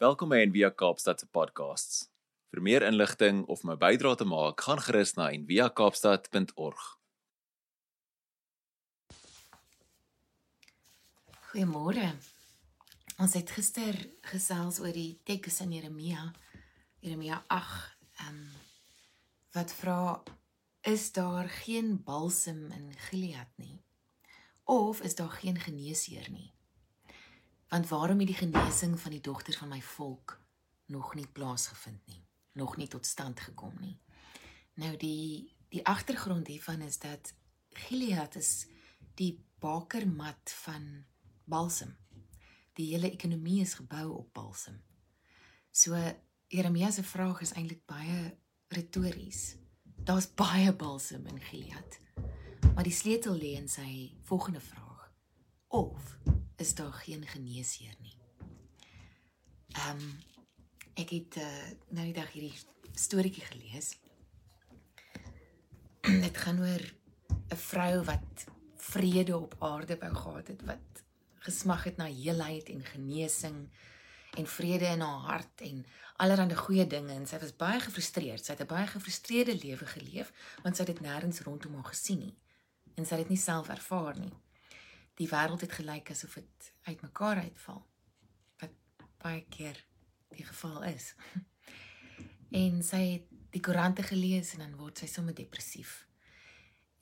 Welkom by Envia Kaapstad se podcasts. Vir meer inligting of my bydrae te maak, gaan gerus na enviakaapstad.org. Goeiemôre. Ons het gister gesels oor die teks in Jeremia, Jeremia 8, ehm um, wat vra is daar geen balsem in Gilead nie? Of is daar geen geneesheer nie? Want waarom het die genesing van die dogters van my volk nog nie plaasgevind nie? Nog nie tot stand gekom nie. Nou die die agtergrond hiervan is dat Gilead is die bakermat van balsem. Die hele ekonomie is gebou op balsem. So Jeremia se vraag is eintlik baie retories. Daar's baie balsem in Gilead. Maar die sleutel lê in sy volgende vraag. Of is daar geen geneesheer nie. Ehm um, ek het uh, nou die dag hierdie storieetjie gelees. Dit gaan oor 'n vrou wat vrede op aarde wou gehad het wat gesmag het na heelheid en genesing en vrede in haar hart en allerlei goeie dinge en sy was baie gefrustreerd. Sy het 'n baie gefrustreerde lewe geleef want sy het dit nêrens rondom haar gesien nie en sy het dit nie self ervaar nie die wêreld het gelyk asof dit uitmekaar uitval. Wat baie keer die geval is. en sy het die koerante gelees en dan word sy sommer depressief.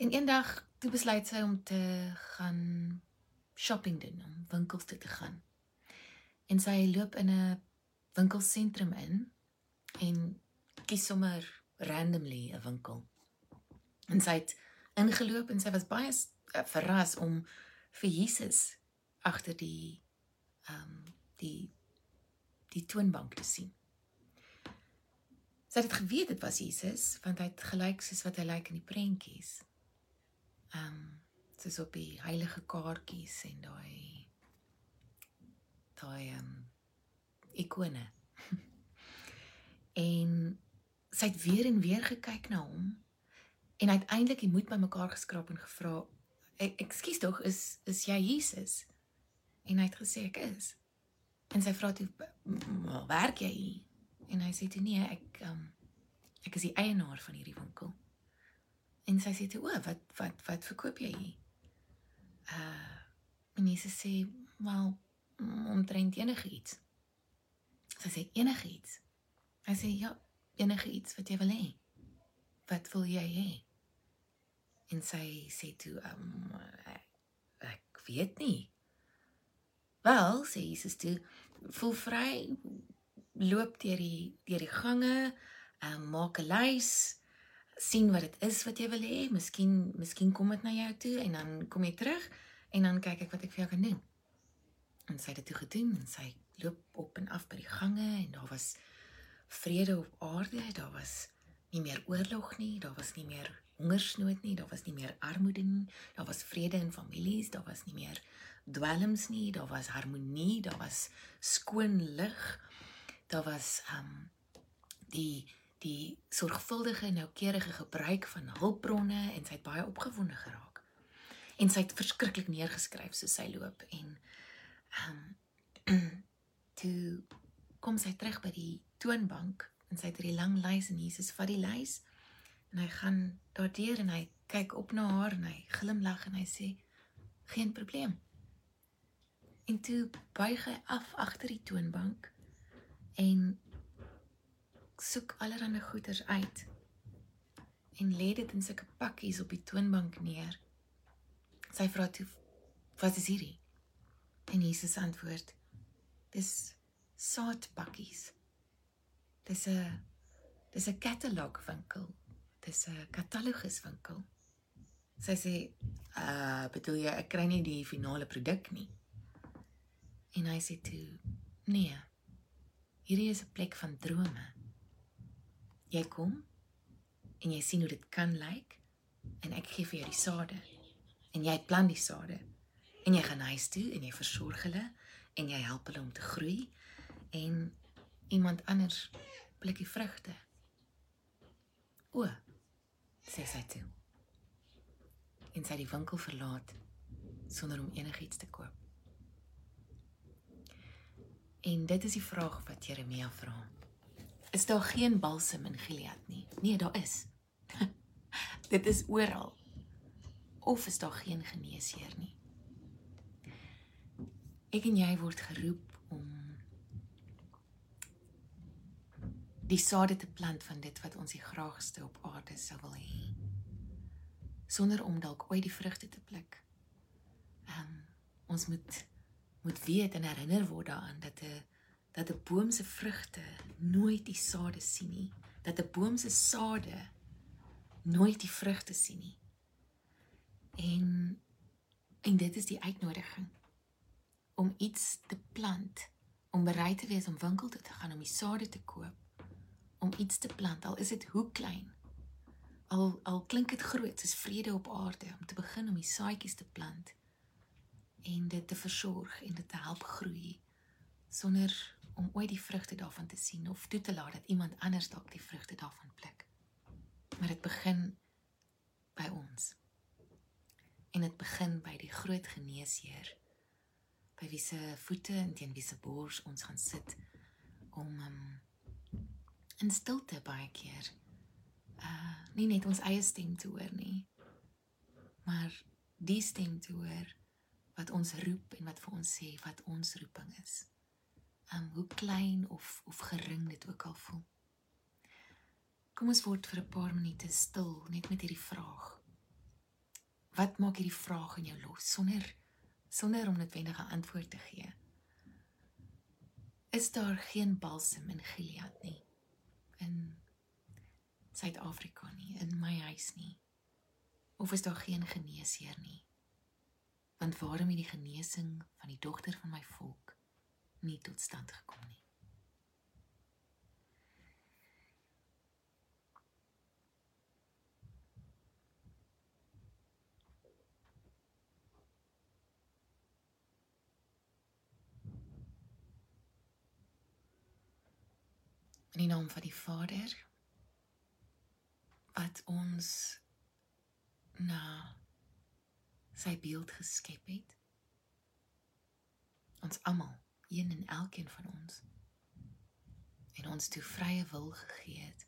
En eendag toe besluit sy om te gaan shopping doen, om winkels toe te gaan. En sy loop in 'n winkelsentrum in en kies sommer randomly 'n winkel. En sy het ingeloop en sy was baie uh, verras om vir Jesus agter die ehm um, die die toonbank te sien. Sy het geweet dit was Jesus want hy het gelyk soos wat hy lyk in die prentjies. Ehm um, soos op die heilige kaartjies en daai daai ehm um, ikone. en sy het weer en weer gekyk na hom en uiteindelik die moed bymekaar geskraap en gevra "Ekskuus tog, is is jy Jesus?" En hy het gesê ek is. En sy vra toe, "Waar werk jy?" En hy sê toe, "Nee, ek um ek is die eienaar van hierdie winkel." En sy sê toe, "O, wat wat wat verkoop jy hier?" Uh en Jesus sê, "Wel, omtrent enigiets." Sy sê, "Enigiets?" Hy sê, "Ja, enigiets wat jy wil hê." Wat wil jy hê? En sy sê toe um, ek, ek weet nie. Wel sê Jesus toe voel vry loop deur die deur die gange um, maak 'n lys sien wat dit is wat jy wil hê. Miskien miskien kom dit na jou toe en dan kom jy terug en dan kyk ek wat ek vir jou kan doen. En sy het dit toe gedoen en sy loop op en af by die gange en daar was vrede op aarde. Daar was nie meer oorlog nie daar was nie meer hongersnood nie, daar was nie meer armoede nie, daar was vrede in families, daar was nie meer dwelms nie, daar was harmonie, daar was skoon lig. Daar was um die die sorgvuldige en noukeurige gebruik van hulpbronne en sy het baie opgewonde geraak. En sy het verskriklik neergeskryf soos sy loop en um toe kom sy terug by die toonbank en sy het hierdie lang lys en Jesus vat die lys en hy gaan daardeur en hy kyk op na haar en hy glimlag en hy sê geen probleem. En toe buig hy af agter die toonbank en soek allerlei goeders uit en lê dit in sulke pakkies op die toonbank neer. Sy vra toe: "Wat is hierdie?" En Jesus antwoord: "Dis saadpakkies. Dis 'n dis 'n katalogwinkel dis 'n kataloguswinkel. Sy sê, "Uh, bedoel jy ek kry nie die finale produk nie?" En hy sê toe, "Nee. Hierdie is 'n plek van drome. Jy kom en jy sien hoe dit kan lyk en ek gee vir jou die sade en jy plant die sade en jy gaan huis toe en jy versorg hulle en jy help hulle om te groei en iemand anders pluk die vrugte. O, sê sy toe. En sy het die winkel verlaat sonder om enigiets te koop. En dit is die vraag wat Jeremia vra. Is daar geen balsem in Gilead nie? Nee, daar is. dit is oral. Of is daar geen geneesheer nie? Ek en jy word geroep om die sade te plant van dit wat ons die graagste op aarde sou wil hê sonder om dalk ooit die vrugte te pluk. Ehm um, ons moet moet weet en herinner word daaraan dat 'n dat 'n boom se vrugte nooit die sade sien nie, dat 'n boom se sade nooit die vrugte sien nie. En en dit is die uitnodiging om iets te plant, om bereid te wees om winkel toe te gaan om die sade te koop, om iets te plant al is dit hoe klein. Al al klink dit groot soos vrede op aarde om te begin om die saadjies te plant en dit te versorg en dit te help groei sonder om ooit die vrugte daarvan te sien of toe te laat dat iemand anders dalk die vrugte daarvan pluk. Maar dit begin by ons. En dit begin by die groot geneesheer by wie se voete en teen wie se bors ons gaan sit om um, in stilte baie keer uh nie net ons eie stem te hoor nie maar die stem te hoor wat ons roep en wat vir ons sê wat ons roeping is. Um hoe klein of of gering dit ook al voel. Kom ons word vir 'n paar minute stil net met hierdie vraag. Wat maak hierdie vraag in jou los sonder sonder om noodwendige antwoord te gee? Is daar geen balsem in Gilead nie? Suid-Afrika nie, in my huis nie. Of is daar geen geneesheer nie? want waarom het die genesing van die dogter van my volk nie tot stand gekom nie in die naam van die Vader wat ons na sy beeld geskep het. Ons almal, een en elkeen van ons. En ons toe vrye wil gegee het.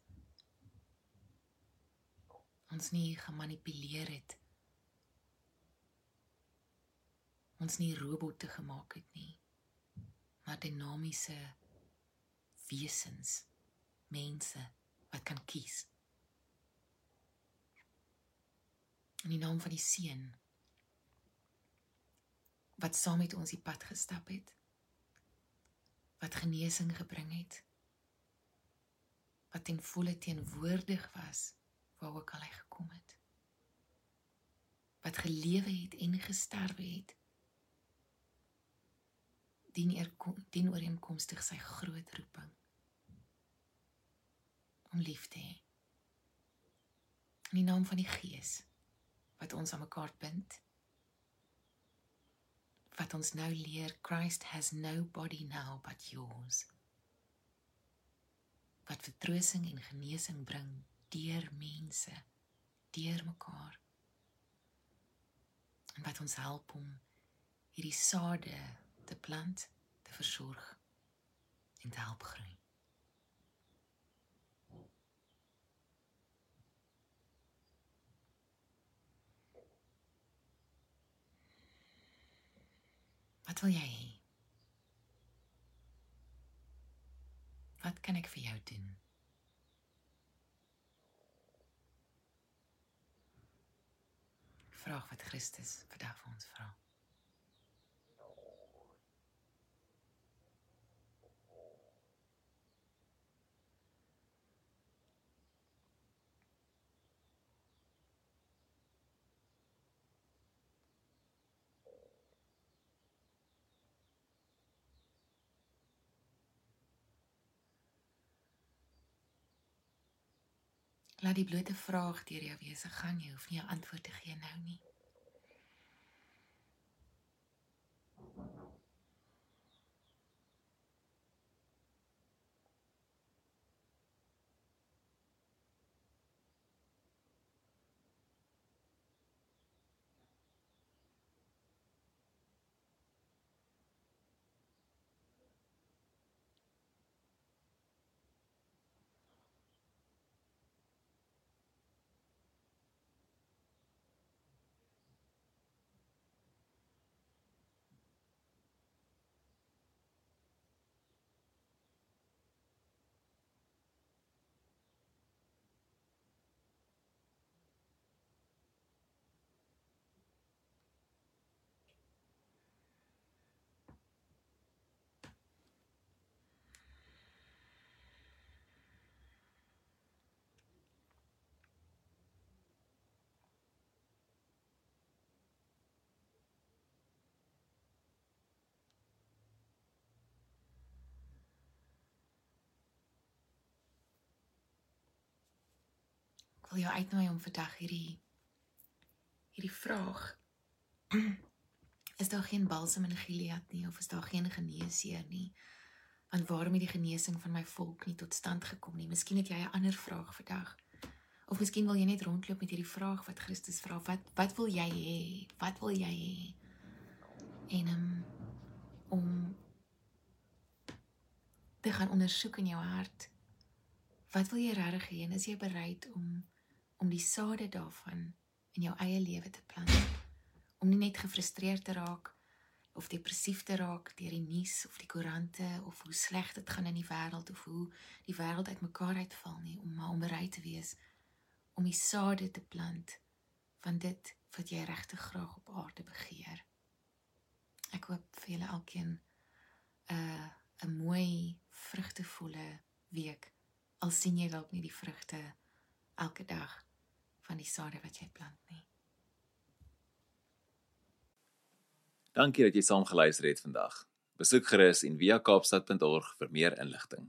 Ons nie gemanipuleer het. Ons nie robotte gemaak het nie. Maar dinamiese wesens, mense wat kan kies. In die naam van die Seun wat saam met ons die pad gestap het. Wat genesing gebring het. Wat ten volle teenwoordig was waar ook al hy gekom het. Wat gelewe het en gesterwe het. Dien eer dien ooreenkomstig sy groot roeping. Om lief te hê. In die naam van die Gees wat ons aan mekaar bind. Wat ons nou leer Christ has no body now but yours. Wat vertroosting en genesing bring deur mense deur mekaar. En wat ons help om hierdie sade te plant te versorg en te help groei Wat wil jy hê? Wat kan ek vir jou doen? Vraag wat Christus vandag vir ons vra. Laat die blote vraag deur jou wese gaan, jy hoef nie 'n antwoord te gee nou nie. Wil jou uitnooi om vandag hierdie hierdie vraag is daar geen balsam in Gilead nie of is daar geen geneesheer nie? Want waarom het die genesing van my volk nie tot stand gekom nie? Miskien het jy 'n ander vraag vandag. Of miskien wil jy net rondloop met hierdie vraag wat Christus vra, wat wat wil jy hê? Wat wil jy hê? En um, om te gaan ondersoek in jou hart. Wat wil jy regtig hê en is jy bereid om om die sade daarvan in jou eie lewe te plant? Om nie net gefrustreerd te raak of depressief te raak deur die nuus of die koerante of hoe sleg dit gaan in die wêreld of hoe die wêreld uitmekaar uitval nie, om maar om bereid te wees om die sade te plant van dit wat jy regtig graag op aarde begeer. Ek hoop vir julle elkeen 'n uh, 'n mooi vrugtevolle week. Al sien jy dalk nie die vrugte elke dag van die sade wat jy plant nie. Dankie dat jy saam geluister het vandag. Besoek gerus en via kaapstad.org vir meer inligting.